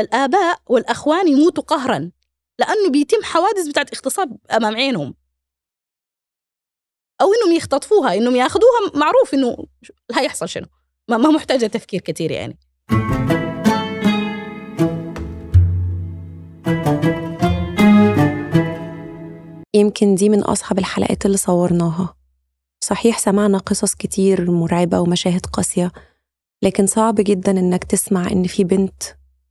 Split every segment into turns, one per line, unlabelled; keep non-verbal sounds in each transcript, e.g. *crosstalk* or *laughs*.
الآباء والأخوان يموتوا قهرا لأنه بيتم حوادث بتاعت اغتصاب أمام عينهم. أو إنهم يختطفوها إنهم ياخذوها معروف إنه هيحصل شنو. ما محتاجة تفكير كثير يعني.
يمكن دي من أصعب الحلقات اللي صورناها. صحيح سمعنا قصص كتير مرعبة ومشاهد قاسية لكن صعب جدا إنك تسمع إن في بنت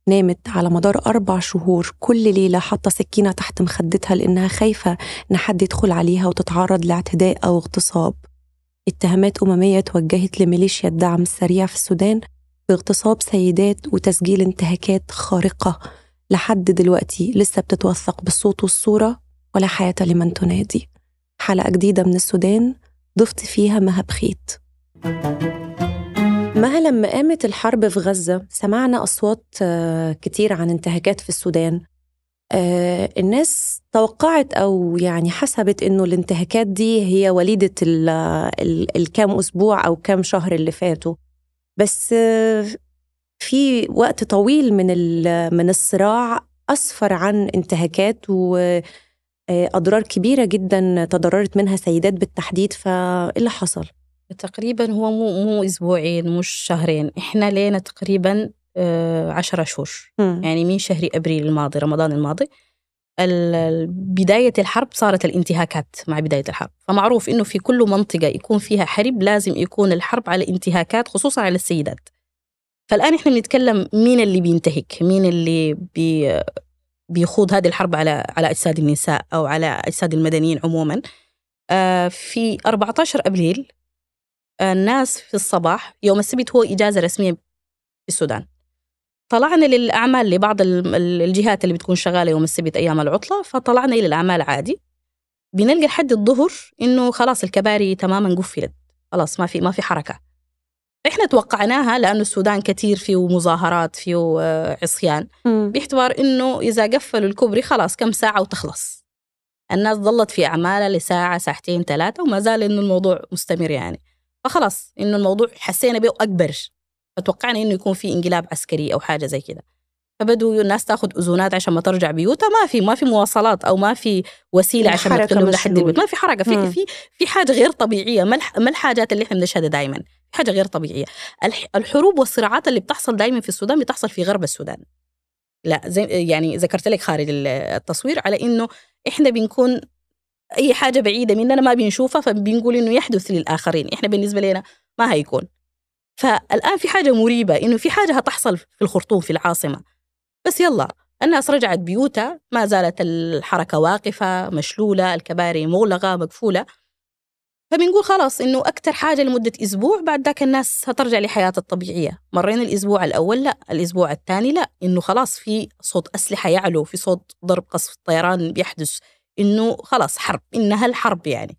نامت على مدار أربع شهور كل ليلة حاطة سكينة تحت مخدتها لأنها خايفة إن حد يدخل عليها وتتعرض لاعتداء أو اغتصاب. اتهامات أممية توجهت لميليشيا الدعم السريع في السودان باغتصاب سيدات وتسجيل انتهاكات خارقة. لحد دلوقتي لسه بتتوثق بالصوت والصورة ولا حياة لمن تنادي. حلقة جديدة من السودان ضفت فيها مها بخيت مها لما قامت الحرب في غزة؟ سمعنا أصوات آه، كتير عن انتهاكات في السودان. آه، الناس توقعت أو يعني حسبت إنه الانتهاكات دي هي وليدة الكام أسبوع أو كام شهر اللي فاتوا. بس آه، في وقت طويل من من الصراع أسفر عن انتهاكات وأضرار كبيرة جدا تضررت منها سيدات بالتحديد. فإيه اللي حصل؟
تقريبا هو مو مو أسبوعين مش شهرين. إحنا لينا تقريبا آه، عشرة شهور. يعني من شهر أبريل الماضي رمضان الماضي. بداية الحرب صارت الانتهاكات مع بداية الحرب. فمعروف إنه في كل منطقة يكون فيها حرب لازم يكون الحرب على انتهاكات خصوصا على السيدات. فالآن إحنا بنتكلم مين اللي بينتهك؟ مين اللي بي بيخوض هذه الحرب على على أجساد النساء أو على أجساد المدنيين عموما؟ آه، في 14 أبريل الناس في الصباح يوم السبت هو إجازة رسمية في السودان. طلعنا للأعمال لبعض الجهات اللي بتكون شغالة يوم السبت أيام العطلة فطلعنا إلى الأعمال عادي. بنلقى لحد الظهر إنه خلاص الكباري تماما قفلت. خلاص ما في ما في حركة. إحنا توقعناها لأنه السودان كثير فيه مظاهرات فيه آه، عصيان. باعتبار إنه إذا قفلوا الكوبري خلاص كم ساعة وتخلص. الناس ظلت في أعمالها لساعة ساعتين ثلاثة وما زال إنه الموضوع مستمر يعني. فخلاص إنه الموضوع حسينا به اكبر فتوقعنا إنه يكون في انقلاب عسكري أو حاجة زي كده. فبدوا الناس تاخذ أذونات عشان ما ترجع بيوتها. ما في ما في مواصلات أو ما في وسيلة عشان يدخلوا لحد البيت. ما في حركة. في في في حاجة غير طبيعية. ما الحاجات اللي إحنا بنشهدها دائما حاجة غير طبيعية. الحروب والصراعات اللي بتحصل دائما في السودان بتحصل في غرب السودان. لا زي يعني ذكرت لك خارج التصوير على إنه إحنا بنكون أي حاجة بعيدة مننا ما بنشوفها فبنقول إنه يحدث للآخرين. إحنا بالنسبة لنا ما هيكون. فالآن في حاجة مريبة إنه في حاجة هتحصل في الخرطوم في العاصمة. بس يلا الناس رجعت بيوتها ما زالت الحركة واقفة مشلولة الكباري مغلقة مقفولة. فبنقول خلاص إنه أكثر حاجة لمدة أسبوع بعد ذاك الناس هترجع لحياتها الطبيعية. مرينا الأسبوع الأول؟ لا الأسبوع الثاني لا. إنه خلاص في صوت أسلحة يعلو في صوت ضرب قصف طيران بيحدث. إنه خلاص حرب إنها الحرب يعني.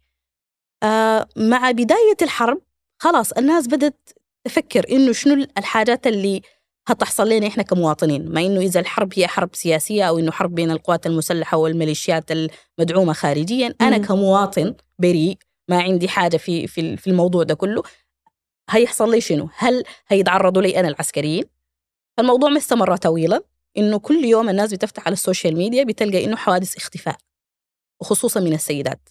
آه مع بداية الحرب خلاص الناس بدأت تفكر إنه شنو الحاجات اللي هتحصل لنا إحنا كمواطنين. ما إنه إذا الحرب هي حرب سياسية أو إنه حرب بين القوات المسلحة والميليشيات المدعومة خارجيا. أنا كمواطن بريء ما عندي حاجة في في في الموضوع ده كله. هيحصل لي شنو؟ هل هيتعرضوا لي أنا العسكريين؟ فالموضوع ما استمر طويلا. إنه كل يوم الناس بتفتح على السوشيال ميديا بتلقى إنه حوادث اختفاء. وخصوصا من السيدات.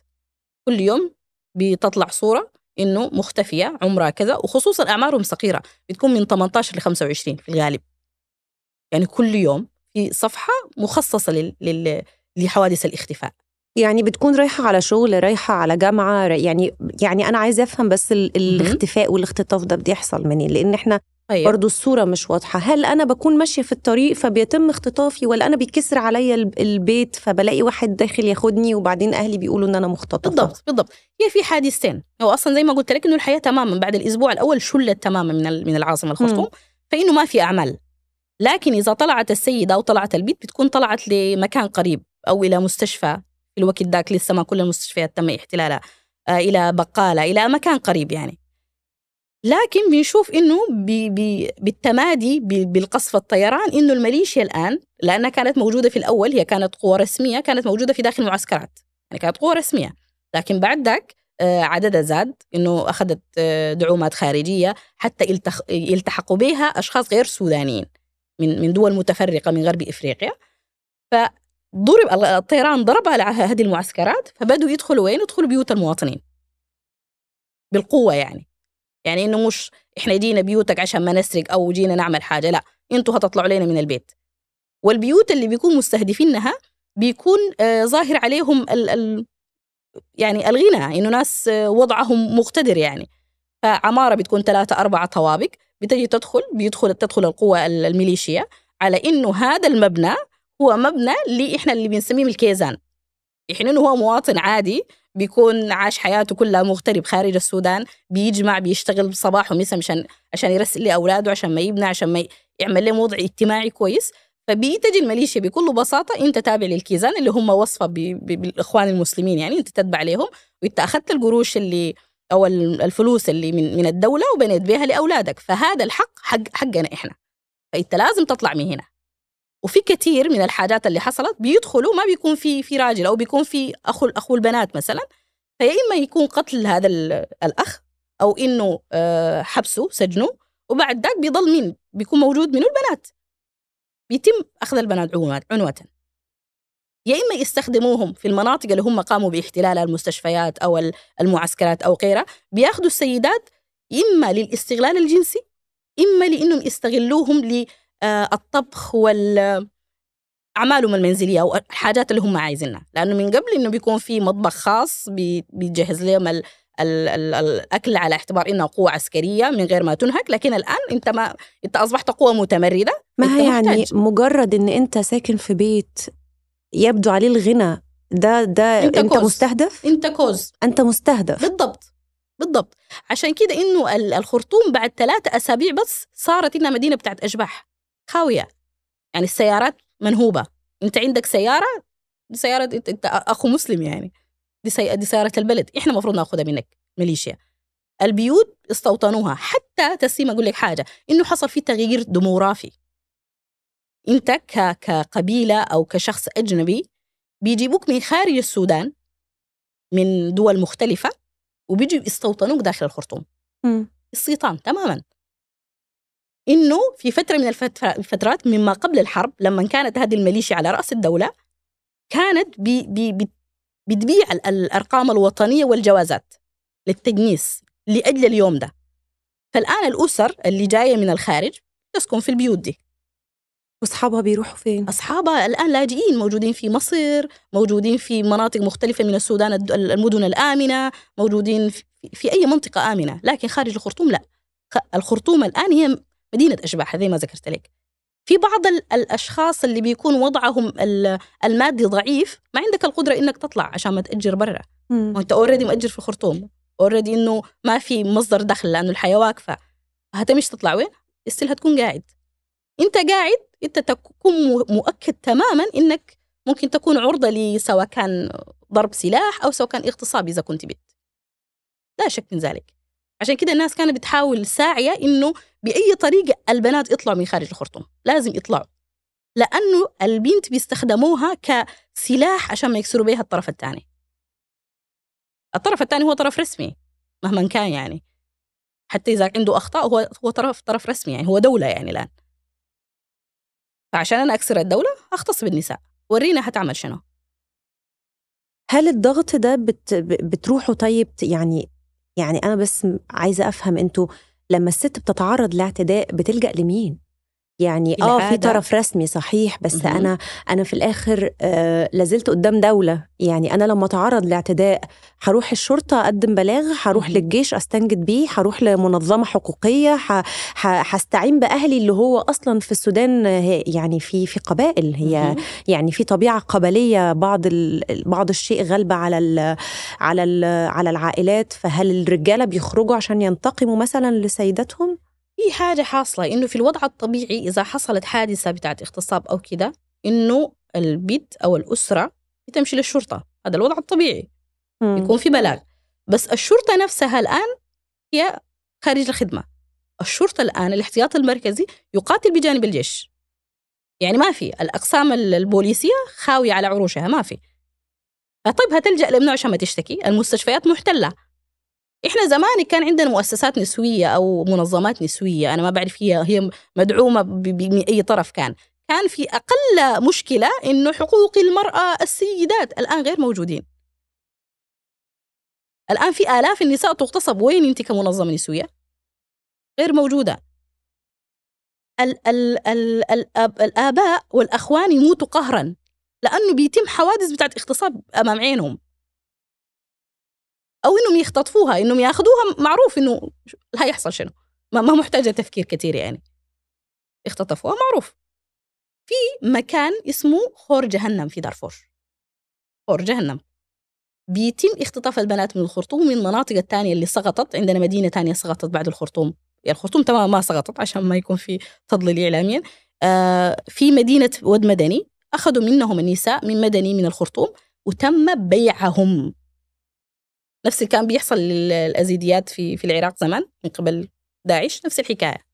كل يوم بتطلع صورة إنه مختفية عمرها كذا وخصوصا أعمارهم صغيرة بتكون من 18 ل 25 في الغالب. يعني كل يوم في صفحة مخصصة لل... لل... لحوادث الاختفاء.
يعني بتكون رايحة على شغل رايحة على جامعة يعني يعني أنا عايزة أفهم بس الاختفاء والاختطاف ده بيحصل منين؟ لأن إحنا أيوة. برضو الصورة مش واضحة. هل أنا بكون ماشية في الطريق فبيتم اختطافي ولا أنا بيكسر عليا البيت فبلاقي واحد داخل ياخدني وبعدين أهلي بيقولوا إن أنا مختطفة؟
بالضبط بالضبط. هي في حادثتين هو أصلا زي ما قلت لك إنه الحياة تماما بعد الأسبوع الأول شلت تماما من من العاصمة الخرطوم فإنه ما في أعمال. لكن إذا طلعت السيدة أو طلعت البيت بتكون طلعت لمكان قريب أو إلى مستشفى. في الوقت ذاك لسه ما كل المستشفيات تم احتلالها آه إلى بقالة إلى مكان قريب يعني. لكن بنشوف إنه بي بي بالتمادي بالقصف الطيران إنه الميليشيا الآن لأنها كانت موجودة في الأول هي كانت قوه رسمية كانت موجودة في داخل المعسكرات. يعني كانت قوه رسمية. لكن بعد ذاك آه، عددها زاد إنه أخذت آه، دعومات خارجية حتى يلتحقوا بها أشخاص غير سودانيين من من دول متفرقة من غرب إفريقيا. فضرب الطيران ضرب على هذه المعسكرات فبدوا يدخلوا وين؟ يدخلوا بيوت المواطنين. بالقوة يعني. يعني إنه مش إحنا جينا بيوتك عشان ما نسرق أو جينا نعمل حاجة لا إنتوا هتطلعوا لنا من البيت. والبيوت اللي بيكون مستهدفينها بيكون آه ظاهر عليهم ال ال يعني الغنى إنه ناس آه وضعهم مقتدر يعني. فعمارة بتكون ثلاثة أربعة طوابق بتجي تدخل بيدخل تدخل القوة الميليشيا على إنه هذا المبنى هو مبنى اللي إحنا اللي بنسميه الكيزان. إحنا إنه هو مواطن عادي بيكون عاش حياته كلها مغترب خارج السودان بيجمع بيشتغل صباح ومساء مشان عشان يرسل لأولاده عشان ما يبنى عشان ما يعمل لهم وضع اجتماعي كويس. فبيتجي الميليشيا بكل بساطة أنت تابع للكيزان اللي هم وصفة بالإخوان المسلمين يعني أنت تتبع لهم وأنت أخذت القروش اللي أو الفلوس اللي من من الدولة وبنيت بها لأولادك. فهذا الحق حق حقنا إحنا. فأنت لازم تطلع من هنا. وفي كثير من الحاجات اللي حصلت بيدخلوا ما بيكون في في راجل أو بيكون في اخو أخو البنات مثلا. فيا إما يكون قتل هذا الأخ أو إنه آه، حبسه سجنه وبعد ذاك بيضل مين بيكون موجود منه البنات. بيتم أخذ البنات عنوة. يا إما يستخدموهم في المناطق اللي هم قاموا باحتلالها المستشفيات أو المعسكرات أو غيرها بياخذوا السيدات إما للاستغلال الجنسي إما لأنهم يستغلوهم للطبخ وال أعمالهم المنزلية أو الحاجات اللي هم عايزينها. لأنه من قبل إنه بيكون في مطبخ خاص بيجهز لهم ال ال ال الأكل على اعتبار انها قوة عسكرية من غير ما تنهك. لكن الآن أنت ما أنت أصبحت قوة متمردة
ما هي يعني مجرد إن أنت ساكن في بيت يبدو عليه الغنى ده ده أنت, أنت مستهدف؟
أنت كوز.
أنت مستهدف.
بالضبط. بالضبط. عشان كده إنه الخرطوم بعد ثلاثة أسابيع بس صارت إنها مدينة بتاعت أشباح. خاوية. يعني السيارات منهوبة. أنت عندك سيارة دي سيارة أنت, أنت أخو مسلم يعني. دي, سي... دي سيارة البلد. إحنا المفروض نأخذها منك ميليشيا. البيوت استوطنوها. حتى تسيم أقول لك حاجة إنه حصل في تغيير ديموغرافي. أنت كقبيلة أو كشخص أجنبي بيجيبوك من خارج السودان من دول مختلفة وبيجوا يستوطنوك داخل الخرطوم. استيطان تماما. إنه في فترة من الفترات مما قبل الحرب لما كانت هذه الميليشيا على رأس الدولة كانت بي بي بتبيع الأرقام الوطنية والجوازات للتجنيس لأجل اليوم ده فالآن الأسر اللي جاية من الخارج تسكن في البيوت دي
وأصحابها بيروحوا فين؟
أصحابها الآن لاجئين موجودين في مصر، موجودين في مناطق مختلفة من السودان المدن الآمنة، موجودين في أي منطقة آمنة، لكن خارج الخرطوم لا. الخرطوم الآن هي مدينه أشباح زي ما ذكرت لك. في بعض الأشخاص اللي بيكون وضعهم المادي ضعيف ما عندك القدرة إنك تطلع عشان ما تأجر برا. وأنت already مأجر في الخرطوم already إنه ما في مصدر دخل لأنه الحياة واقفة. هتمشي تطلع وين؟ استيل هتكون قاعد. أنت قاعد أنت تكون مؤكد تماما إنك ممكن تكون عرضة لسواء كان ضرب سلاح أو سواء كان اغتصاب إذا كنت بنت لا شك من ذلك. عشان كده الناس كانت بتحاول ساعية إنه بأي طريقة البنات يطلعوا من خارج الخرطوم لازم يطلعوا. لأنه البنت بيستخدموها كسلاح عشان ما يكسروا بها الطرف الثاني. الطرف الثاني هو طرف رسمي مهما كان يعني. حتى إذا عنده أخطاء هو هو طرف طرف رسمي يعني هو دولة يعني الآن. فعشان أنا أكسر الدولة أختص بالنساء. ورينا هتعمل شنو.
هل الضغط ده بت بتروحوا طيب يعني يعني أنا بس عايزة أفهم أنتوا لما الست بتتعرض لاعتداء بتلجأ لمين؟ يعني آه في طرف رسمي صحيح بس م-م. أنا أنا في الآخر آه لازلت قدام دولة. يعني أنا لما أتعرض لاعتداء هروح الشرطة أقدم بلاغ هروح للجيش أستنجد بيه هروح لمنظمة حقوقية هستعين بأهلي اللي هو أصلا في السودان يعني في في قبائل. هي م-م. يعني في طبيعة قبلية بعض بعض الشيء غالبه على ال على ال على العائلات. فهل الرجالة بيخرجوا عشان ينتقموا مثلا لسيداتهم؟
في حاجة حاصلة. إنه في الوضع الطبيعي إذا حصلت حادثة بتاعت اغتصاب أو كده إنه البيت أو الأسرة بتمشي للشرطة. هذا الوضع الطبيعي. م. يكون في بلاغ. بس الشرطة نفسها الآن هي خارج الخدمة. الشرطة الآن الاحتياط المركزي يقاتل بجانب الجيش. يعني ما في. الأقسام البوليسية خاوية على عروشها ما في. طيب هتلجأ لمنه عشان ما تشتكي؟ المستشفيات محتلة. إحنا زمان كان عندنا مؤسسات نسوية أو منظمات نسوية أنا ما بعرف هي هي مدعومة من أي طرف كان. كان في أقل مشكلة إنه حقوق المرأة السيدات الآن غير موجودين. الآن في آلاف النساء تغتصب. وين أنت كمنظمة نسوية؟ غير موجودة. ال ال ال الأب الآباء والأخوان يموتوا قهرا لأنه بيتم حوادث بتاعت اغتصاب أمام عينهم. أو إنهم يختطفوها إنهم ياخذوها معروف إنه هيحصل شنو. ما, ما محتاجة تفكير كثير يعني. اختطفوها معروف. في مكان اسمه خور جهنم في دارفور. خور جهنم. بيتم اختطاف البنات من الخرطوم من المناطق الثانية اللي سقطت. عندنا مدينة ثانية سقطت بعد الخرطوم. يعني الخرطوم تماما ما سقطت عشان ما يكون في تضليل إعلاميا. آه في مدينة ود مدني. أخذوا منهم النساء من مدني من الخرطوم وتم بيعهم. نفس اللي كان بيحصل للأزيديات في في العراق زمان من قبل داعش نفس الحكاية.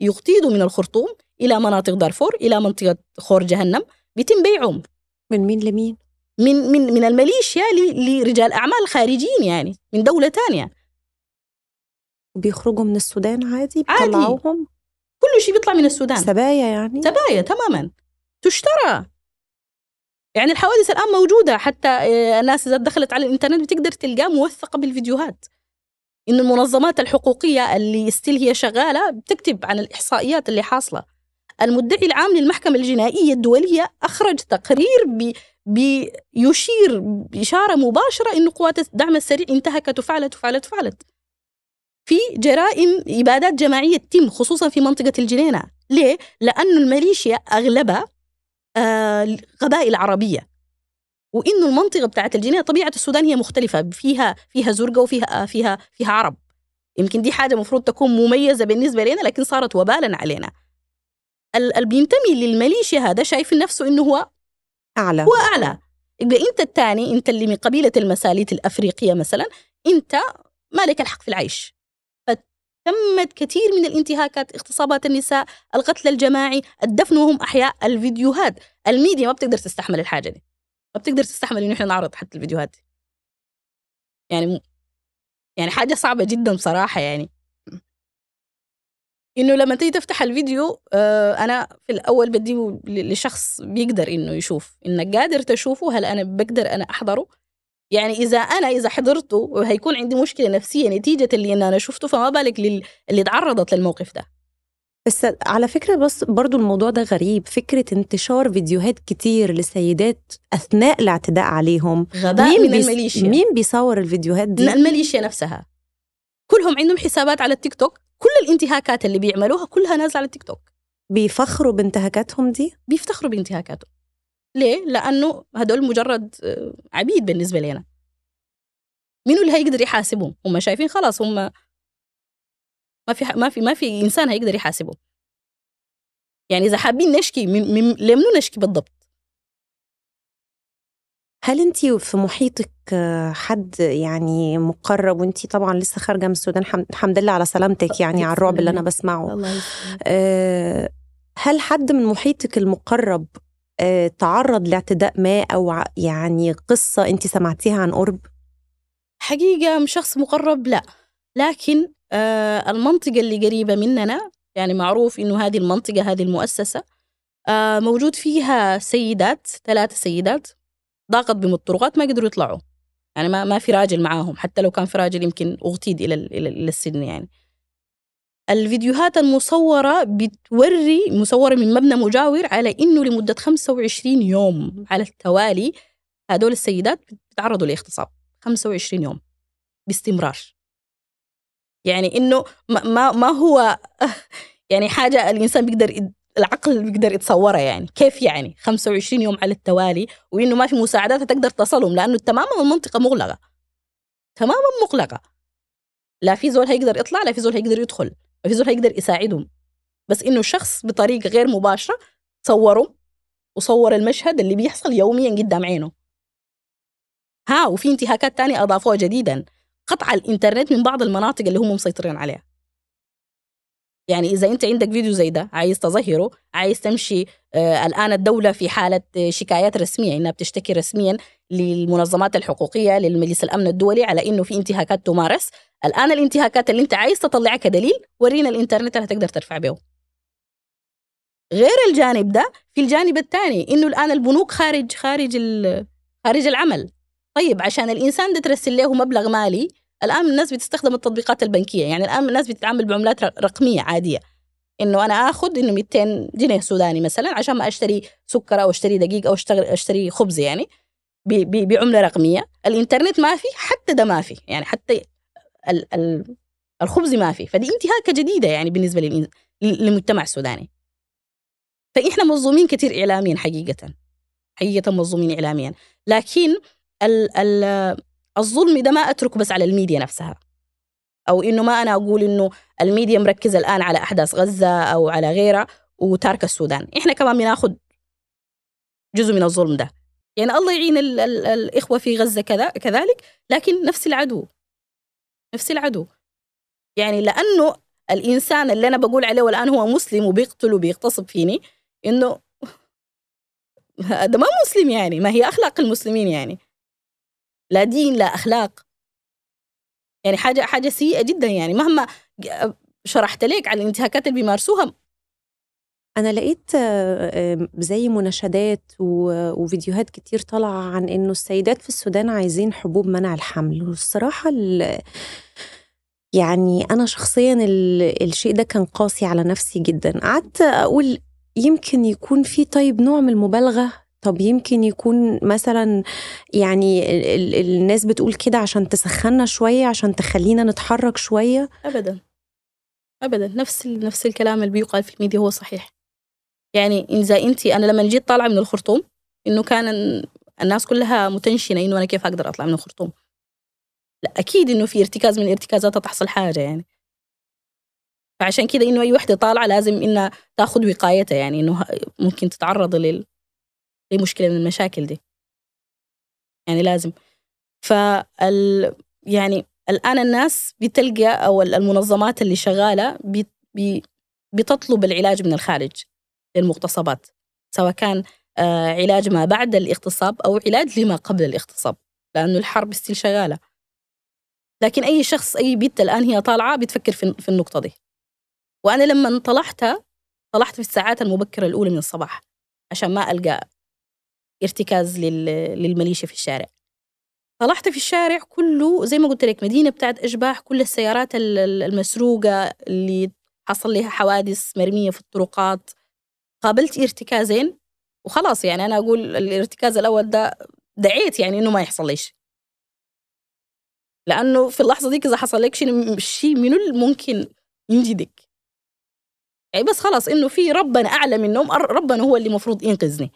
يقتيدوا من الخرطوم إلى مناطق دارفور إلى منطقة خور جهنم بيتم بيعهم.
من مين لمين؟
من من من الميليشيا لرجال أعمال خارجيين يعني من دولة تانية.
بيخرجوا من السودان عادي. بيطلعوهم؟
كل شيء بيطلع من السودان.
سبايا يعني؟
سبايا تماما. تشترى. يعني الحوادث الآن موجودة. حتى آه، الناس إذا دخلت على الإنترنت بتقدر تلقاه موثقة بالفيديوهات. إن المنظمات الحقوقية اللي still هي شغالة بتكتب عن الإحصائيات اللي حاصلة. المدعي العام للمحكمة الجنائية الدولية أخرج تقرير بي بيشير بإشارة مباشرة إنه قوات الدعم السريع انتهكت وفعلت وفعلت وفعلت. في جرائم إبادات جماعية تتم خصوصا في منطقة الجنينة. ليه؟ لأنه الميليشيا أغلبها قبائل عربية وإنه المنطقة بتاعت الجنينة طبيعة السودان هي مختلفة. فيها فيها زرقاء وفيها فيها فيها عرب. يمكن دي حاجة مفروض تكون مميزة بالنسبة لنا لكن صارت وبالا علينا. اللي بينتمي للميليشيا هذا شايف نفسه إنه هو
أعلى.
هو أعلى. يبقى أنت الثاني أنت اللي من قبيلة المساليت الأفريقية مثلا أنت مالك الحق في العيش. تمت كثير من الانتهاكات اغتصابات النساء القتل الجماعي الدفن وهم أحياء الفيديوهات. الميديا ما بتقدر تستحمل الحاجة دي. ما بتقدر تستحمل إنه إحنا نعرض حتى الفيديوهات دي. يعني يعني حاجة صعبة جدا بصراحة يعني. إنه لما تيجي تفتح الفيديو آه أنا في الأول بديه لشخص بيقدر إنه يشوف. إنك قادر تشوفه هل أنا بقدر أنا أحضره؟ يعني إذا أنا إذا حضرته هيكون عندي مشكلة نفسية نتيجة اللي أنا شفته فما بالك اللي تعرضت للموقف ده.
بس على فكرة بس برضو الموضوع ده غريب. فكرة انتشار فيديوهات كتير لسيدات أثناء الاعتداء عليهم.
غباء مين من الميليشيا.
مين بيصور الفيديوهات دي؟
الميليشيا نفسها. كلهم عندهم حسابات على التيك توك. كل الانتهاكات اللي بيعملوها كلها نازلة على التيك توك.
بيفخروا بانتهاكاتهم دي؟
بيفتخروا بانتهاكاتهم. ليه؟ لأنه هدول مجرد آه، عبيد بالنسبة لنا مين اللي هيقدر يحاسبهم؟ هم شايفين خلاص هم ما في ما في ما في إنسان هيقدر يحاسبه يعني إذا حابين نشكي من, من لمنو نشكي بالضبط؟
هل أنت في محيطك حد يعني مقرب؟ وأنت طبعا لسه خارجة من السودان الحمد لله على سلامتك يعني على الرعب اللي أنا بسمعه.
الله
أه هل حد من محيطك المقرب تعرض لاعتداء ما أو يعني قصة انت سمعتيها عن قرب؟
حقيقة من شخص مقرب؟ لا. لكن آه المنطقة اللي قريبة مننا يعني معروف إنه هذه المنطقة هذه المؤسسة آه موجود فيها سيدات ثلاثة سيدات ضاقت بهم الطرقات ما قدروا يطلعوا. يعني ما ما في راجل معاهم حتى لو كان في راجل يمكن أغتيد إلى إلى السجن يعني. الفيديوهات المصورة بتوري مصورة من مبنى مجاور على إنه لمدة 25 يوم على التوالي. هدول السيدات بيتعرضوا لاغتصاب 25 يوم باستمرار. يعني إنه ما ما هو *laughs* يعني حاجة الإنسان بيقدر العقل بيقدر يتصورها يعني. كيف يعني؟ 25 يوم على التوالي وإنه ما في مساعدات تقدر تصلهم لأنه تماما المنطقة مغلقة. تماما مغلقة. لا في زول هيقدر يطلع لا في زول هيقدر يدخل. لا في زول هيقدر يساعدهم. بس إنه شخص بطريقة غير مباشرة صوره وصور المشهد اللي بيحصل يوميا قدام عينه. ها وفي انتهاكات تانية أضافوها جديدا. قطع الإنترنت من بعض المناطق اللي هم مسيطرين عليها. يعني إذا أنت عندك فيديو زي ده عايز تظهره عايز تمشي آه الآن الدولة في حالة شكايات رسمية إنها بتشتكي رسميا للمنظمات الحقوقية للمجلس الأمن الدولي على إنه في انتهاكات تمارس. الآن الانتهاكات اللي أنت عايز تطلعها كدليل ورينا الإنترنت اللي هتقدر ترفع به. غير الجانب ده في الجانب الثاني إنه الآن البنوك خارج خارج خارج العمل. طيب عشان الإنسان ده ترسل له مبلغ مالي الآن الناس بتستخدم التطبيقات البنكية يعني الآن الناس بتتعامل بعملات رقمية عادية. إنه أنا آخذ إنه 200 جنيه سوداني مثلا عشان ما أشتري سكر أو أشتري دقيق أو أشتري خبز يعني بعملة رقمية. الإنترنت ما في حتى ده ما في يعني حتى ال ال الخبز ما في. فدي انتهاكة جديدة يعني بالنسبة للمجتمع السوداني. فإحنا مظلومين كثير اعلاميا حقيقه. حقيقه مظلومين اعلاميا. لكن ال ال الظلم ده ما أتركه بس على الميديا نفسها. أو إنه ما أنا أقول إنه الميديا مركزة الآن على أحداث غزة أو على غيرها وتارك السودان. إحنا كمان بناخذ جزء من الظلم ده. يعني الله يعين ال ال الإخوة في غزة كذا كذلك لكن نفس العدو. نفس العدو. يعني لأنه الإنسان اللي أنا بقول عليه والآن هو مسلم وبيقتل وبيغتصب فيني إنه *laughs* ده ما مسلم يعني ما هي أخلاق المسلمين يعني. لا دين لا أخلاق. يعني حاجة حاجة سيئة جدا يعني. مهما شرحت لك على الانتهاكات اللي بيمارسوها.
أنا لقيت زي مناشدات وفيديوهات كتير طالعة عن إنه السيدات في السودان عايزين حبوب منع الحمل. والصراحة يعني أنا شخصيا الشيء ده كان قاسي على نفسي جدا. قعدت أقول يمكن يكون في طيب نوع من المبالغة طب يمكن يكون مثلا يعني الناس بتقول كده عشان تسخنا شوية عشان تخلينا نتحرك شوية؟
أبدا. أبدا. نفس نفس الكلام اللي بيقال في الميديا هو صحيح. يعني إذا أنت أنا لما جيت طالعة من الخرطوم إنه كان الناس كلها متنشنة إنه أنا كيف أقدر أطلع من الخرطوم. لا أكيد إنه في ارتكاز من الارتكازات تحصل حاجة يعني. فعشان كده إنه أي وحدة طالعة لازم إنها تاخذ وقايتها يعني إنه ممكن تتعرض لل لمشكلة من المشاكل دي. يعني لازم. فال يعني الآن الناس بتلقى أو المنظمات اللي بي بتطلب العلاج من الخارج للمغتصبات سواء كان آه علاج ما بعد الاغتصاب أو علاج لما قبل الاغتصاب لأنه الحرب ستيل شغالة. لكن أي شخص أي بنت الآن هي طالعة بتفكر في, في النقطة دي. وأنا لما طلعت طلعت في الساعات المبكرة الأولى من الصباح عشان ما ألقى ارتكاز للمليشة في الشارع. طلعت في الشارع كله زي ما قلت لك مدينة بتاعت أشباح كل السيارات المسروقة اللي حصل لها حوادث مرمية في الطرقات. قابلت ارتكازين وخلاص يعني أنا أقول الارتكاز الأول ده دعيت يعني إنه ما يحصل ليش لأنه في اللحظة ديك إذا حصل لك شيء منو ممكن ينجدك؟ يعني بس خلاص إنه في ربنا أعلى منهم ربنا هو اللي المفروض ينقذني.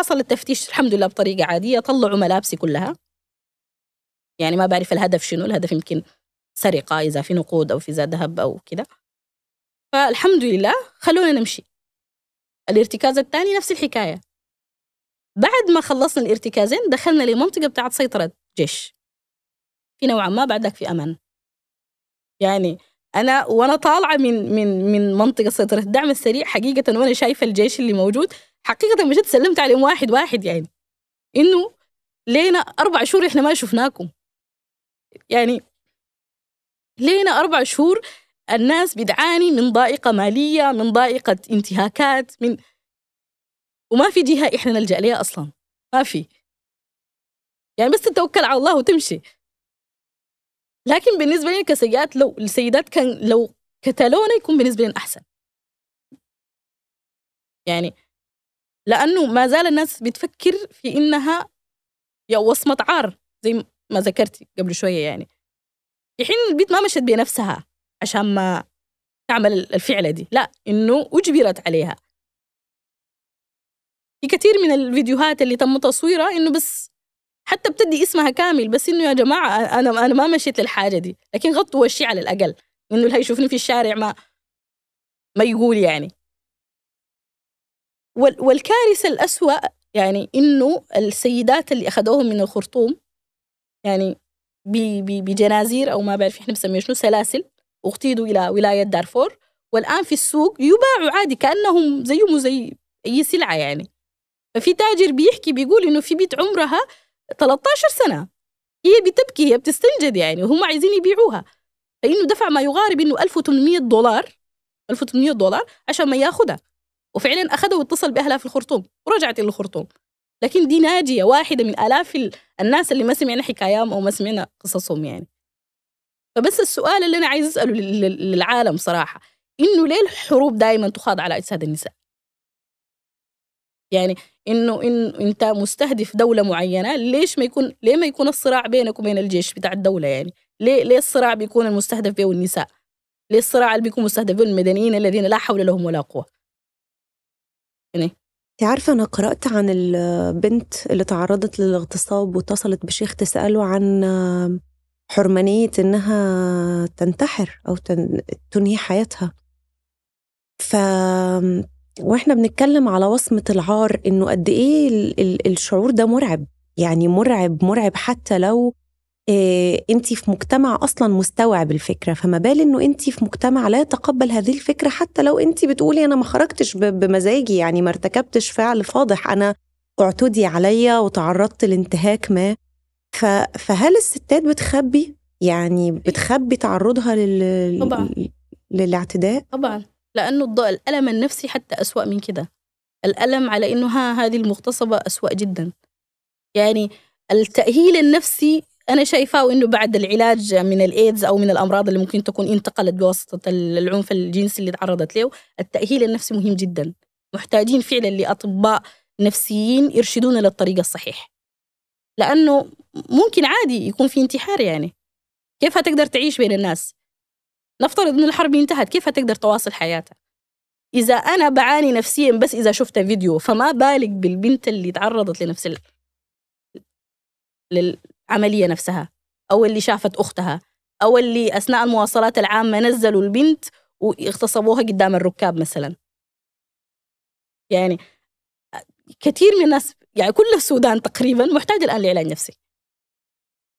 حصل التفتيش الحمد لله بطريقة عادية طلعوا ملابسي كلها. يعني ما بعرف الهدف شنو الهدف يمكن سرقة إذا في نقود أو في ذهب أو كده فالحمد لله خلونا نمشي. الارتكاز الثاني نفس الحكاية. بعد ما خلصنا الارتكازين دخلنا لمنطقة بتاعت سيطرة جيش. في نوعا ما بعدك في أمان. يعني أنا وأنا طالعة من من من منطقة سيطرة الدعم السريع حقيقة وأنا شايفة الجيش اللي موجود حقيقة مشيت سلمت عليهم واحد واحد يعني إنه لينا أربع شهور إحنا ما شفناكم. يعني لينا أربع شهور الناس بتعاني من ضائقة مالية من ضائقة انتهاكات من وما في جهة إحنا نلجأ لها أصلا. ما في. يعني بس تتوكل على الله وتمشي. لكن بالنسبة لي كسيدات لو السيدات كان لو كتالونا يكون بالنسبة لي أحسن. يعني لأنه ما زال الناس بتفكر في إنها يا وصمة عار زي ما ذكرتي قبل شوية يعني. في حين البيت ما مشت بنفسها عشان ما تعمل الفعلة دي لا إنه أجبرت عليها. في كثير من الفيديوهات اللي تم تصويرها إنه بس حتى بتدي اسمها كامل بس إنه يا جماعة أنا أنا ما مشيت للحاجة دي لكن غطوا وشي على الأقل إنه اللي هيشوفني في الشارع ما ما يقول يعني. والكارثة الأسوأ يعني إنه السيدات اللي أخذوهم من الخرطوم يعني بجنازير أو ما بعرف إحنا بنسميه شنو سلاسل اغتيلوا إلى ولاية دارفور والآن في السوق يباعوا عادي كأنهم زيهم زي أي سلعة يعني. ففي تاجر بيحكي بيقول إنه في بيت عمرها 13 سنة. هي بتبكي هي بتستنجد يعني وهم عايزين يبيعوها. فإنه دفع ما يقارب إنه 1800 دولار 1800 دولار عشان ما ياخذها وفعلا اخذها واتصل بأهلها في الخرطوم ورجعت إلى الخرطوم. لكن دي ناجية واحدة من آلاف الناس اللي ما سمعنا حكاياهم أو ما سمعنا قصصهم يعني. فبس السؤال اللي أنا عايز أسأله للعالم صراحة إنه ليه الحروب دائما تخاض على أجساد النساء؟ يعني إنه ان أنت مستهدف دولة معينة ليش ما يكون ليه ما يكون الصراع بينك وبين الجيش بتاع الدولة يعني؟ ليه ليه الصراع بيكون المستهدف به النساء؟ ليه الصراع اللي بيكون مستهدف به المدنيين الذين لا حول لهم ولا قوة؟
يعني. عارفة أنا قرأت عن البنت اللي تعرضت للاغتصاب واتصلت بشيخ تسأله عن حرمانية إنها تنتحر أو تنهي حياتها. ف وإحنا بنتكلم على وصمة العار إنه قد إيه الشعور ده مرعب. يعني مرعب مرعب حتى لو انت في مجتمع أصلا مستوعب الفكرة فما بال إنه انت في مجتمع لا يتقبل هذه الفكرة حتى لو انت بتقولي أنا ما خرجتش بمزاجي يعني ما ارتكبتش فعل فاضح أنا اعتدي عليا وتعرضت لانتهاك ما. فهل الستات بتخبي؟ يعني بتخبي تعرضها لل... طبعا. للاعتداء؟
طبعا. لأنه الألم النفسي حتى أسوأ من كده. الألم على إنه ها هذه المغتصبة أسوأ جدا. يعني التأهيل النفسي أنا شايفاه إنه بعد العلاج من الإيدز أو من الأمراض اللي ممكن تكون انتقلت بواسطة العنف الجنسي اللي تعرضت له التأهيل النفسي مهم جدا. محتاجين فعلا لأطباء نفسيين يرشدونا للطريق الصحيح. لأنه ممكن عادي يكون في انتحار يعني. كيف هتقدر تعيش بين الناس؟ نفترض إن الحرب انتهت كيف هتقدر تواصل حياتها إذا أنا بعاني نفسيا بس إذا شفت فيديو فما بالك بالبنت اللي تعرضت لنفس ال... للعمليه نفسها أو اللي شافت أختها أو اللي أثناء المواصلات العامة نزلوا البنت واغتصبوها قدام الركاب مثلا. يعني كثير من الناس يعني كل السودان تقريبا محتاج الآن لعلاج نفسي.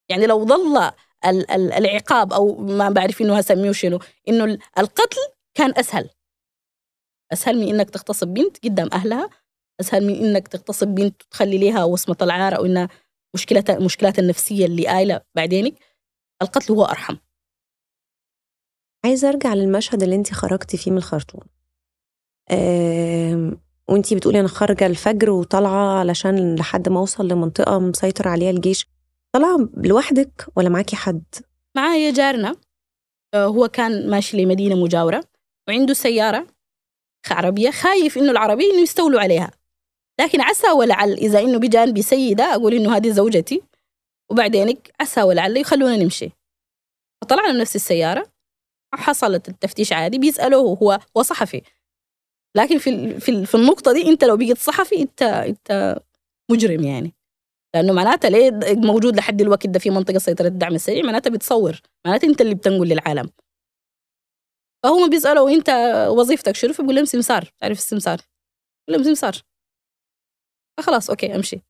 يعني لو ظل العقاب أو ما بعرف إنه هسميه شنو إنه القتل كان أسهل. أسهل من إنك تغتصب بنت قدام أهلها أسهل من إنك تغتصب بنت وتخلي ليها وصمة العار أو إنها مشكلة المشكلات النفسية اللي قايلة بعدينك القتل هو أرحم.
عايزة أرجع للمشهد اللي انت خرجتي فيه من الخرطوم. أه وانتي بتقولي أنا خارجة الفجر وطالعة علشان لحد ما أوصل لمنطقة مسيطر عليها الجيش. طالعة لوحدك ولا معاكي حد؟
معايا جارنا. آه، هو كان ماشي لمدينة مجاورة وعنده سيارة عربية خايف إنه العربية إنه يستولوا عليها. لكن عسى ولعل. إذا إنه بجانبي سيده أقول إنه هذه زوجتي وبعدين عسى ولعل يخلونا نمشي. فطلعنا نفس السيارة حصلت التفتيش عادي بيسألوه هو هو صحفي. لكن في في في النقطة دي أنت لو بقيت صحفي أنت أنت مجرم يعني. لأنه معناتها ليه موجود لحد الوقت ده في منطقة سيطرة الدعم السريع؟ معناتها بتصور. معناتها أنت اللي بتنقل للعالم. فهم بيسألوا أنت وظيفتك شنو؟ فبقول لهم سمسار. تعرف السمسار؟ بقول لهم سمسار. فخلاص أوكي أمشي.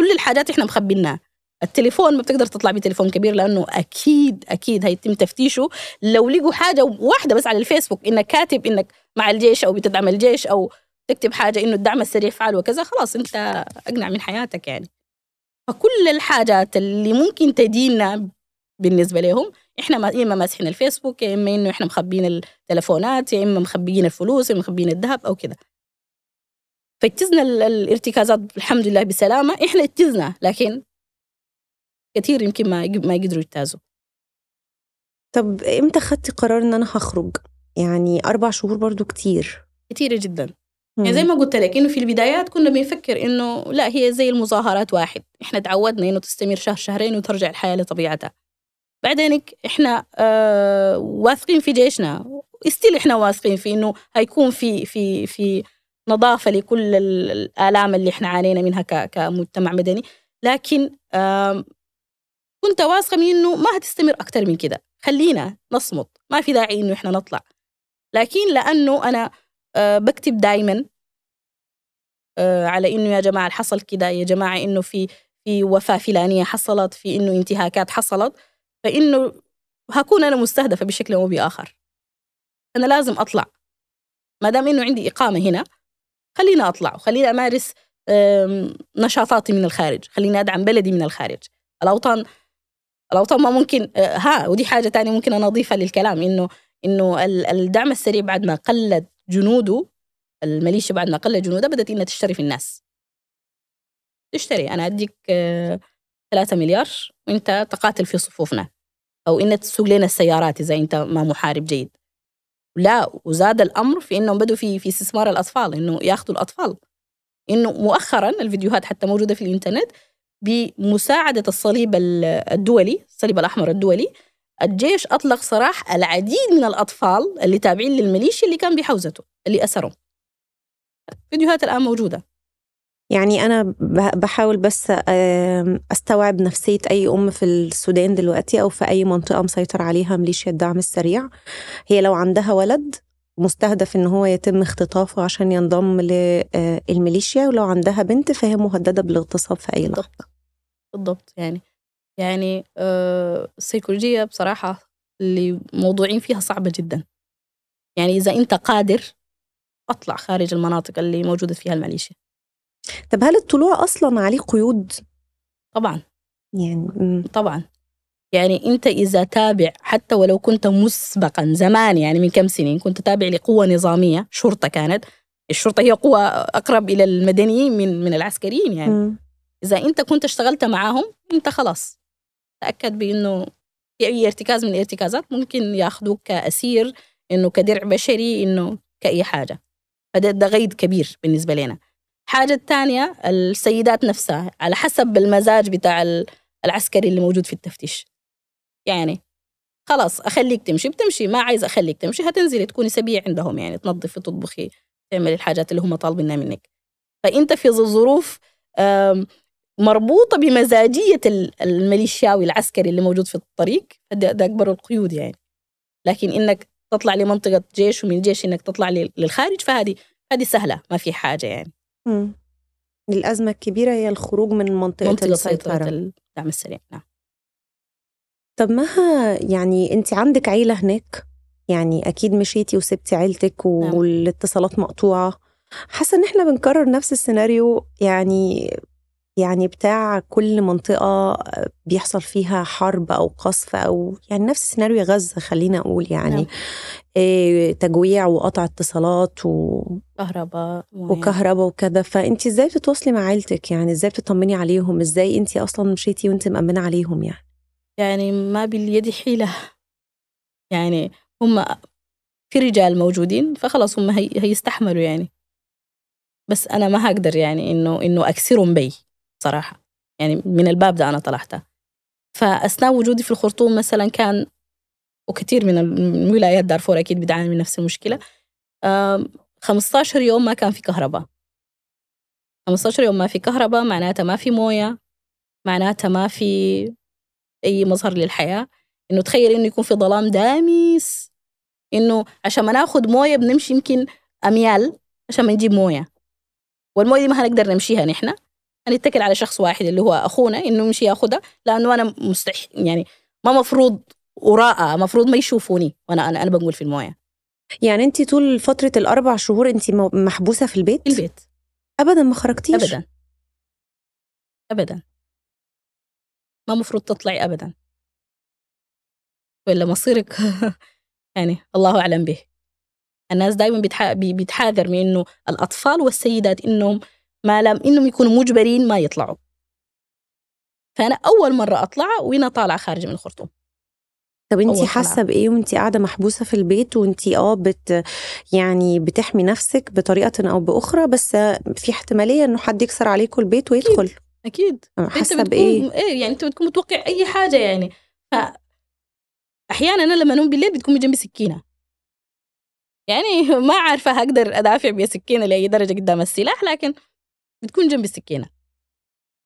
كل الحاجات إحنا مخبينها. التليفون ما بتقدر تطلع بتليفون كبير لأنه أكيد أكيد هيتم تفتيشه. لو لقوا حاجة واحدة بس على الفيسبوك إنك كاتب إنك مع الجيش أو بتدعم الجيش أو تكتب حاجة إنه الدعم السريع فعل وكذا خلاص أنت أقنع من حياتك يعني. فكل الحاجات اللي ممكن تدينا بالنسبة لهم إحنا ما إما ماسحين الفيسبوك يا إما إنه إحنا مخبيين التلفونات يا إما مخبيين الفلوس يا إما مخبيين الذهب أو كذا. فاجتزنا الارتكازات الحمد لله بسلامة إحنا اجتزنا لكن كثير يمكن ما ما يقدروا يجتازوا.
طب إمتى خدتي قرار إن أنا هخرج؟ يعني أربع شهور برضو كتير.
كتيرة جدا. يعني زي ما قلت لك إنه في البدايات كنا بنفكر إنه لا هي زي المظاهرات واحد. إحنا تعودنا إنه تستمر شهر شهرين وترجع الحياة لطبيعتها. بعدين إحنا آه واثقين في جيشنا. استيل إحنا واثقين في إنه هيكون في في في نظافة لكل الآلام اللي إحنا عانينا منها كمجتمع مدني. لكن كنت واثقة من إنه ما هتستمر أكثر من كده. خلينا نصمت. ما في داعي إنه إحنا نطلع. لكن لأنه أنا آه، بكتب دائما آه، على إنه يا جماعة حصل كده يا جماعة إنه في في وفاة فلانية حصلت في إنه انتهاكات حصلت فإنه هكون أنا مستهدفة بشكل أو بآخر. أنا لازم أطلع. ما دام إنه عندي إقامة هنا خليني أطلع وخليني أمارس نشاطاتي من الخارج خليني أدعم بلدي من الخارج. الأوطان الأوطان ما ممكن آه، ها ودي حاجة تانية ممكن أنا أضيفها للكلام إنه إنه الدعم السريع بعد ما قلت جنوده الميليشيا بعد ما قلت جنودها بدأت إنها تشتري في الناس. تشتري أنا أديك آه، ثلاثة مليار وإنت تقاتل في صفوفنا أو إنك تسوق لنا السيارات إذا إنت ما محارب جيد. لا وزاد الأمر في إنهم بدوا في في استثمار الأطفال إنه ياخذوا الأطفال. إنه مؤخرا الفيديوهات حتى موجودة في الإنترنت بمساعدة الصليب الدولي الصليب الأحمر الدولي الجيش أطلق سراح العديد من الأطفال اللي تابعين للميليشيا اللي كان بحوزته اللي اسرهم فيديوهات الآن موجودة.
يعني أنا بحاول بس أستوعب نفسية أي أم في السودان دلوقتي أو في أي منطقة مسيطر عليها ميليشيا الدعم السريع. هي لو عندها ولد مستهدف إن هو يتم اختطافه عشان ينضم للميليشيا ولو عندها بنت فهي مهددة بالاغتصاب في أي لحظة.
بالضبط. يعني. يعني السيكولوجية بصراحة اللي موضوعين فيها صعبة جدا. يعني إذا أنت قادر أطلع خارج المناطق اللي موجودة فيها الميليشيا.
طب هل الطلوع أصلا عليه قيود؟
طبعا. يعني طبعا. يعني أنت إذا تابع حتى ولو كنت مسبقا زمان يعني من كم سنين كنت تابع لقوة نظامية شرطة كانت الشرطة هي قوة أقرب إلى المدنيين من من العسكريين يعني. م. إذا أنت كنت اشتغلت معاهم أنت خلاص. تأكد بأنه أي ارتكاز من الارتكازات ممكن ياخذوك كأسير إنه كدرع بشري إنه كأي حاجة. فده ده غيد كبير بالنسبة لنا. حاجة الثانية السيدات نفسها على حسب المزاج بتاع العسكري اللي موجود في التفتيش. يعني خلاص أخليك تمشي بتمشي ما عايز أخليك تمشي هتنزلي تكوني سبيع عندهم يعني تنظفي تطبخي تعملي الحاجات اللي هم طالبينها منك. فأنت في ظروف مربوطة بمزاجية الميليشياوي العسكري اللي موجود في الطريق ده أكبر القيود يعني. لكن إنك تطلع لمنطقة جيش ومن جيش إنك تطلع للخارج فهذه هذه سهلة ما في حاجة يعني.
مم. الأزمة الكبيرة هي الخروج من منطقة,
منطقة السيطرة الدعم السريع نعم
طب مها يعني أنت عندك عيلة هناك يعني أكيد مشيتي وسبتي عيلتك نعم. والاتصالات مقطوعة حاسة إن إحنا بنكرر نفس السيناريو يعني يعني بتاع كل منطقة بيحصل فيها حرب أو قصف أو يعني نفس سيناريو غزة خلينا أقول يعني. نعم. إيه تجويع وقطع اتصالات و
كهرباء
وكهرباء وكذا. فأنت إزاي بتتواصلي مع عيلتك؟ يعني إزاي بتطمني عليهم؟ إزاي أنت أصلا مشيتي وأنت مأمنة عليهم يعني؟
يعني ما باليد حيلة. يعني هم في رجال موجودين فخلاص هم هي هيستحملوا يعني. بس أنا ما هقدر يعني إنه إنه أكسرهم بي. صراحة. يعني من الباب ده أنا طلعتها. فأثناء وجودي في الخرطوم مثلا كان وكثير من ولايات دارفور أكيد بتعاني من نفس المشكلة. 15 يوم ما كان في كهرباء. 15 يوم ما في كهرباء معناتها ما في موية معناتها ما في أي مظهر للحياة. إنه تخيل إنه يكون في ظلام دامس. إنه عشان ما ناخد موية بنمشي يمكن أميال عشان ما نجيب موية. والموية دي ما هنقدر نمشيها نحن. هنتكل على شخص واحد اللي هو أخونا إنه يمشي ياخذها لأنه أنا مستح يعني ما مفروض وراء مفروض ما يشوفوني وأنا أنا أنا بقول في الموية.
يعني انت طول فترة الأربع شهور انت محبوسة في البيت؟
في البيت.
ابدا ما خرجتيش؟
ابدا. ابدا. ما مفروض تطلعي ابدا. ولا مصيرك؟ *laughs* يعني الله أعلم به. الناس دائما بتحاذر من إنه الأطفال والسيدات إنهم ما لم إنهم يكونوا مجبرين ما يطلعوا. فأنا أول مرة أطلع وأنا طالعة خارجه من الخرطوم.
طب انت حاسة بإيه وانت قاعدة محبوسة في البيت وانت آه بت يعني بتحمي نفسك بطريقة أو بأخرى بس في احتمالية إنه حد يكسر عليكم البيت ويدخل؟
أكيد
حاسة بإيه؟
إيه يعني انت بتكون متوقع أي حاجة يعني. ف أحيانا أنا لما أنوم بالليل بتكون جنبي سكينة. يعني *laughs* ما عارفة هقدر أدافع بسكينه لأي درجة قدام السلاح لكن بتكون جنب السكينة.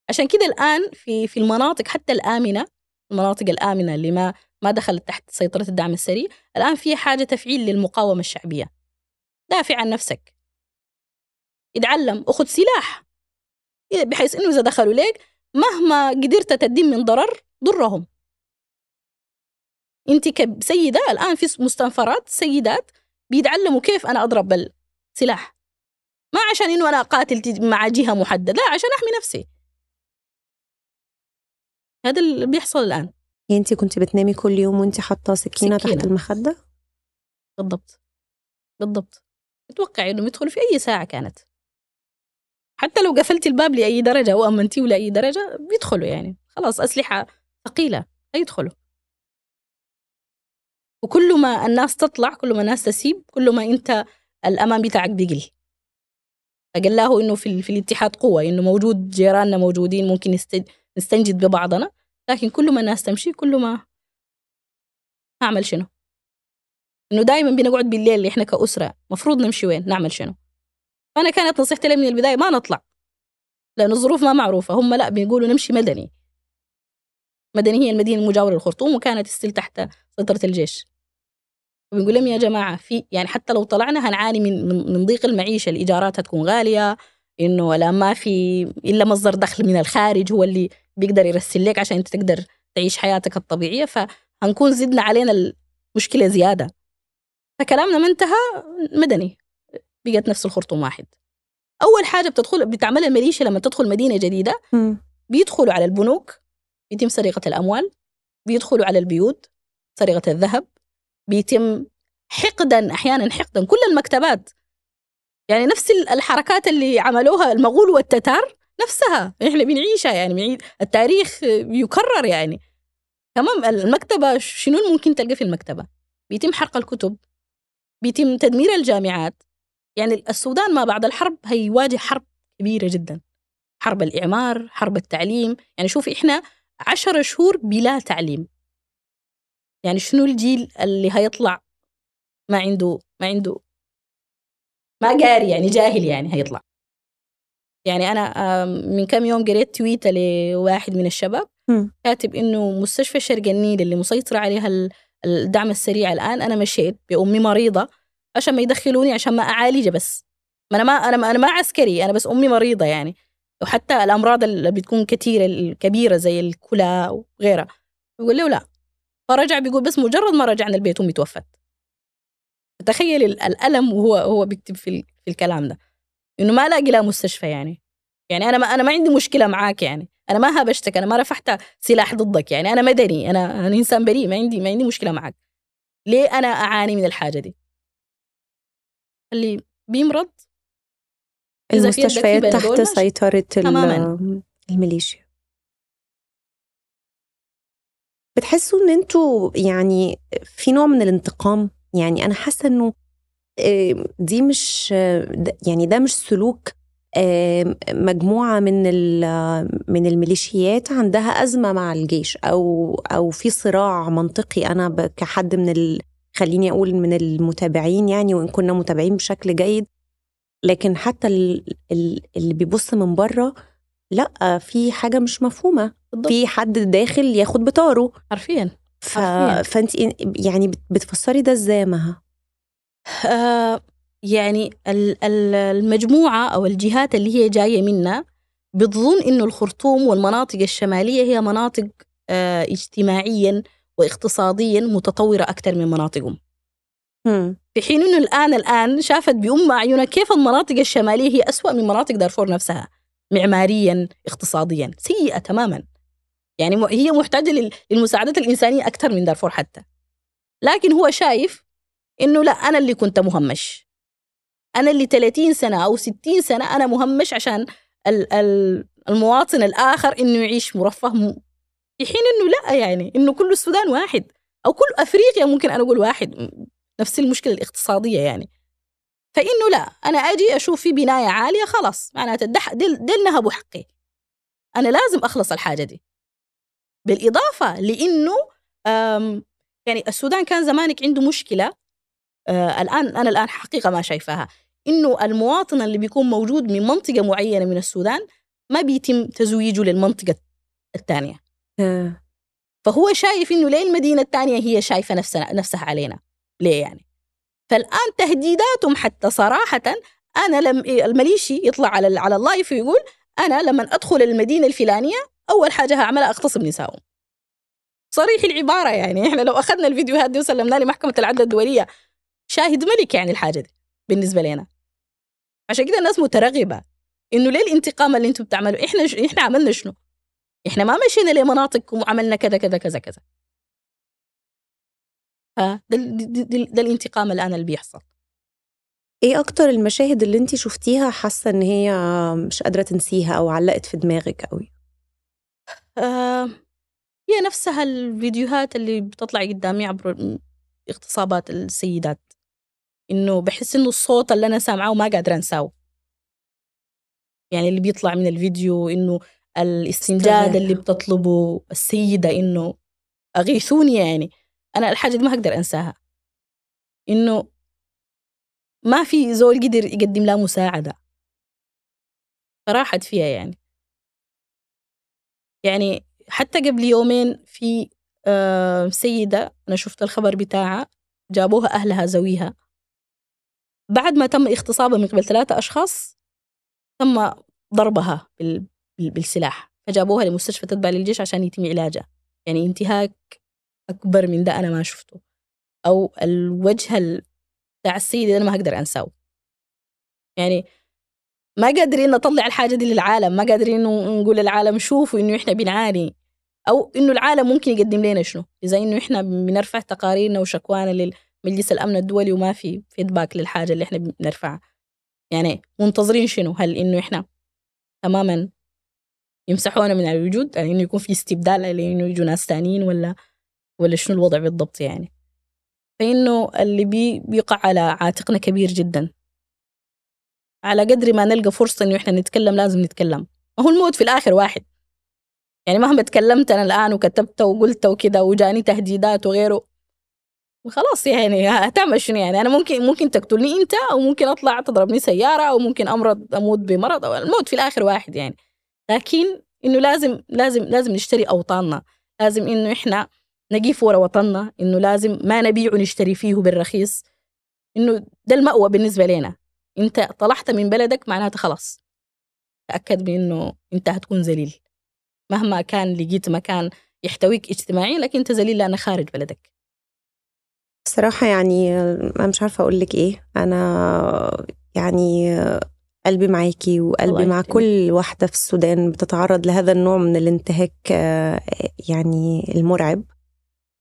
عشان كده الآن في في المناطق حتى الآمنة المناطق الآمنة اللي ما ما دخلت تحت سيطرة الدعم السريع الآن في حاجة تفعيل للمقاومة الشعبية. دافع عن نفسك. اتعلم أخذ سلاح. بحيث إنه إذا دخلوا ليك مهما قدرت تدين من ضرر ضرهم. أنت كسيدة الآن في مستنفرات سيدات بيتعلموا كيف أنا أضرب بالسلاح. ما عشان إنه أنا اقاتل مع جهة محددة لا عشان أحمي نفسي. هذا اللي بيحصل
الآن. أنت كنت بتنامي كل يوم وأنت حاطة سكينة, سكينة. تحت المخدة؟
بالضبط. بالضبط. أتوقع إنهم يدخلوا في أي ساعة كانت. حتى لو قفلتي الباب لأي درجة أو أمنتيه لأي درجة بيدخلوا يعني. خلاص أسلحة ثقيلة هيدخلوا وكل ما الناس تطلع كل ما الناس تسيب كل ما أنت الامان بتاعك بيقل. فقال له إنه في, في الاتحاد قوة إنه موجود جيراننا موجودين ممكن نستنجد ببعضنا لكن كل ما الناس تمشي كل ما هعمل شنو؟ إنه دائما بنقعد بالليل إحنا كأسرة مفروض نمشي وين؟ نعمل شنو؟ فأنا كانت نصيحتي لي من البداية ما نطلع لأن الظروف ما معروفة هم لا بيقولوا نمشي مدني. مدني هي المدينة المجاورة للخرطوم وكانت ستيل تحت سيطرة الجيش. بنقول لهم يا جماعة في يعني حتى لو طلعنا هنعاني من من ضيق المعيشة الإيجارات هتكون غالية إنه لا ما في إلا مصدر دخل من الخارج هو اللي بيقدر يرسل لك عشان أنت تقدر تعيش حياتك الطبيعية فهنكون زدنا علينا المشكلة زيادة. فكلامنا ما انتهى مدني بقت نفس الخرطوم واحد. أول حاجة بتدخل بتعملها الميليشيا لما تدخل مدينة جديدة بيدخلوا على البنوك بيتم سرقة الأموال بيدخلوا على البيوت سرقة الذهب بيتم حقدا أحيانا حقدا كل المكتبات. يعني نفس الحركات اللي عملوها المغول والتتار نفسها. إحنا بنعيشها يعني التاريخ يكرر يعني. تمام؟ المكتبة شنو ممكن تلقى في المكتبة؟ بيتم حرق الكتب بيتم تدمير الجامعات. يعني السودان ما بعد الحرب هيواجه حرب كبيرة جدا. حرب الإعمار حرب التعليم. يعني شوفي إحنا عشر شهور بلا تعليم. يعني شنو الجيل اللي هيطلع ما عنده ما عنده ما قاري يعني جاهل يعني هيطلع. يعني أنا من كم يوم قريت تويتة لواحد من الشباب كاتب إنه مستشفى شرق النيل اللي مسيطرة عليها الدعم السريع الآن أنا مشيت بأمي مريضة عشان ما يدخلوني عشان ما اعالجه بس. ما أنا ما أنا ما أنا ما عسكري أنا بس أمي مريضة يعني. وحتى الأمراض اللي بتكون كثيره الكبيرة زي الكلى وغيرها. يقول له لا فرجع بيقول بس مجرد ما رجعنا البيت أمي توفت. تخيل الألم وهو هو بيكتب في, في الكلام ده. إنه ما لاقي لها مستشفى يعني. يعني أنا ما أنا ما عندي مشكلة معاك يعني. أنا ما هبشتك أنا ما رفعت سلاح ضدك يعني. أنا مدني أنا أنا إنسان بريء ما عندي ما عندي مشكلة معاك. ليه أنا أعاني من الحاجة دي؟ اللي بيمرض.
المستشفيات تحت سيطرة الميليشيا. بتحسوا إن أنتوا يعني في نوع من الانتقام؟ يعني أنا حاسة إنه دي مش يعني ده مش سلوك مجموعة من من الميليشيات عندها أزمة مع الجيش أو أو في صراع منطقي. أنا كحد من خليني أقول من المتابعين يعني وإن كنا متابعين بشكل جيد. لكن حتى اللي بيبص من بره لأ في حاجة مش مفهومة. في حد داخل ياخد بطاره.
حرفيا.
ف... فانت يعني بتفسري ده إزاي مها
آه يعني المجموعة أو الجهات اللي هي جاية منا بتظن إنه الخرطوم والمناطق الشمالية هي مناطق آه اجتماعيا واقتصاديا متطورة أكثر من مناطقهم. في حين أنه الآن الآن شافت بأم أعينها كيف المناطق الشمالية هي أسوأ من مناطق دارفور نفسها معماريا اقتصاديا سيئة تماما. يعني هي محتاجة للمساعدات الإنسانية أكثر من دارفور حتى. لكن هو شايف إنه لا أنا اللي كنت مهمش. أنا اللي 30 سنة أو 60 سنة أنا مهمش عشان المواطن الآخر إنه يعيش مرفه في حين إنه لا يعني إنه كل السودان واحد أو كل أفريقيا ممكن أنا أقول واحد نفس المشكلة الاقتصادية يعني. فإنه لا أنا أجي أشوف في بناية عالية خلاص معناته دل, دل نهبوا حقي أنا لازم أخلص الحاجة دي. بالإضافة لإنه يعني السودان كان زمانك عنده مشكلة آه الآن أنا الآن حقيقة ما شايفاها إنه المواطن اللي بيكون موجود من منطقة معينة من السودان ما بيتم تزويجه للمنطقة الثانية آه. فهو شايف إنه ليه المدينة الثانية هي شايفة نفسها نفسها علينا ليه يعني فالآن تهديداتهم حتى صراحة أنا لم المليشي يطلع على على اللايف ويقول أنا لما أدخل المدينة الفلانية أول حاجة هعملها اغتصب نسائهم صريح العبارة يعني إحنا لو أخذنا الفيديوهات دي وسلمناها لمحكمة العدل الدولية شاهد ملك يعني الحاجة دي بالنسبة لنا. عشان كده الناس مترغبة إنه ليه الانتقام اللي أنتم بتعملوا إحنا ش... إحنا عملنا شنو؟ إحنا ما مشينا لمناطقكم وعملنا كذا كذا كذا كذا. ده, ده, ده, ده الانتقام الآن اللي بيحصل.
إيه أكتر المشاهد اللي انت شفتيها حاسة إن هي مش قادرة تنسيها أو علقت في دماغك قوي
آه هي نفسها الفيديوهات اللي بتطلع قدامي عبر اغتصابات السيدات. إنه بحس إنه الصوت اللي أنا سامعاه ما قادرة أنساه. يعني اللي بيطلع من الفيديو إنه الاستنجاد اللي بتطلبه السيدة إنه أغيثوني يعني. أنا الحاجة دي ما أقدر أنساها. إنه ما في زول قدر يقدم لها مساعدة. فراحت فيها يعني. يعني حتى قبل يومين في آه، سيدة أنا شفت الخبر بتاعها جابوها أهلها زويها. بعد ما تم اغتصابها من قبل ثلاثة أشخاص تم ضربها بالسلاح. فجابوها لمستشفى تتبع للجيش عشان يتم علاجها. يعني انتهاك أكبر من ده أنا ما شفته. أو الوجه بتاع السيدة أنا ما هقدر أنساه. يعني ما قادرين نطلع الحاجة دي للعالم ما قادرين نقول للعالم شوفوا إنه إحنا بنعاني. أو إنه العالم ممكن يقدم لنا شنو؟ إذا إنه إحنا بنرفع تقاريرنا وشكوانا لمجلس الأمن الدولي وما في فيدباك للحاجة اللي إحنا بنرفعها. يعني منتظرين شنو؟ هل إنه إحنا تماما يمسحونا من الوجود؟ يعني إنه يكون في استبدال لإنه يجوا ناس تانيين ولا ولا شنو الوضع بالضبط يعني؟ فإنه اللي بي بيقع على عاتقنا كبير جدا. على قدر ما نلقى فرصة إنه إحنا نتكلم لازم نتكلم. ما هو الموت في الآخر واحد. يعني مهما تكلمت أنا الآن وكتبت وقلت وكذا وجاني تهديدات وغيره خلاص يعني هتعمل شنو يعني؟ أنا ممكن ممكن تقتلني أنت أو ممكن أطلع تضربني سيارة أو ممكن أمرض أموت بمرض. أو الموت في الآخر واحد يعني. لكن إنه لازم لازم لازم نشتري أوطاننا. لازم إنه إحنا نقيف ورا وطننا. إنه لازم ما نبيع ونشتري فيه بالرخيص. إنه ده المأوى بالنسبة لنا. أنت طلعت من بلدك معناته خلاص. تأكد بأنه أنت هتكون ذليل مهما كان لقيت مكان يحتويك اجتماعيا لكن أنت ذليل لأنك خارج بلدك.
الصراحة يعني أنا مش عارفة أقول لك إيه. أنا يعني قلبي معاكي وقلبي مع كل واحدة في السودان بتتعرض لهذا النوع من الانتهاك يعني المرعب.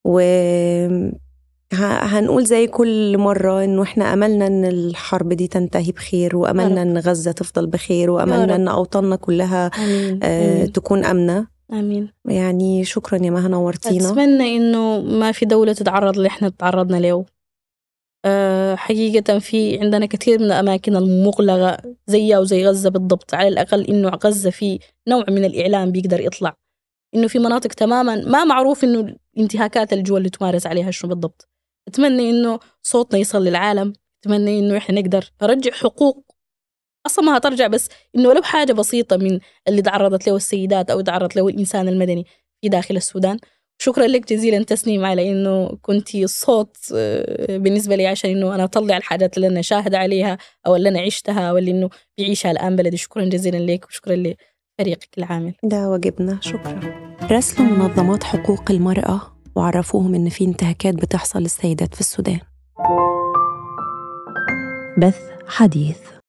و هنقول زي كل مرة إنه إحنا أملنا إن الحرب دي تنتهي بخير وأملنا إن غزة تفضل بخير وأملنا إن أوطاننا كلها آمين. آه. تكون آمنة.
آمين.
يعني شكرا يا مها نورتينا.
أتمنى إنه ما في دولة تتعرض اللي إحنا تعرضنا له أه حقيقة في عندنا كثير من الأماكن المغلقة زيها وزي غزة بالضبط على الأقل إنه غزة في نوع من الإعلام بيقدر يطلع. إنه في مناطق تماما ما معروف إنه الانتهاكات الجوال اللي تمارس عليها شنو بالضبط. أتمنى إنه صوتنا يصل للعالم أتمنى إنه إحنا نقدر نرجع حقوق. أصلا ما هترجع بس إنه لو حاجة بسيطة من اللي تعرضت له السيدات أو تعرضت له الإنسان المدني في داخل السودان. شكرا لك جزيلا تسنيم على إنه كنتي الصوت آه، بالنسبة لي عشان إنه أنا أطلع الحاجات اللي أنا شاهده عليها أو اللي أنا عشتها أو اللي إنه بيعيشها الآن بلدي. شكرا جزيلا لك وشكرا لفريقك العامل.
ده واجبنا شكرا. رسل منظمات حقوق المرأة وعرفوهم إن في انتهاكات بتحصل للسيدات في السودان.
بث حديث.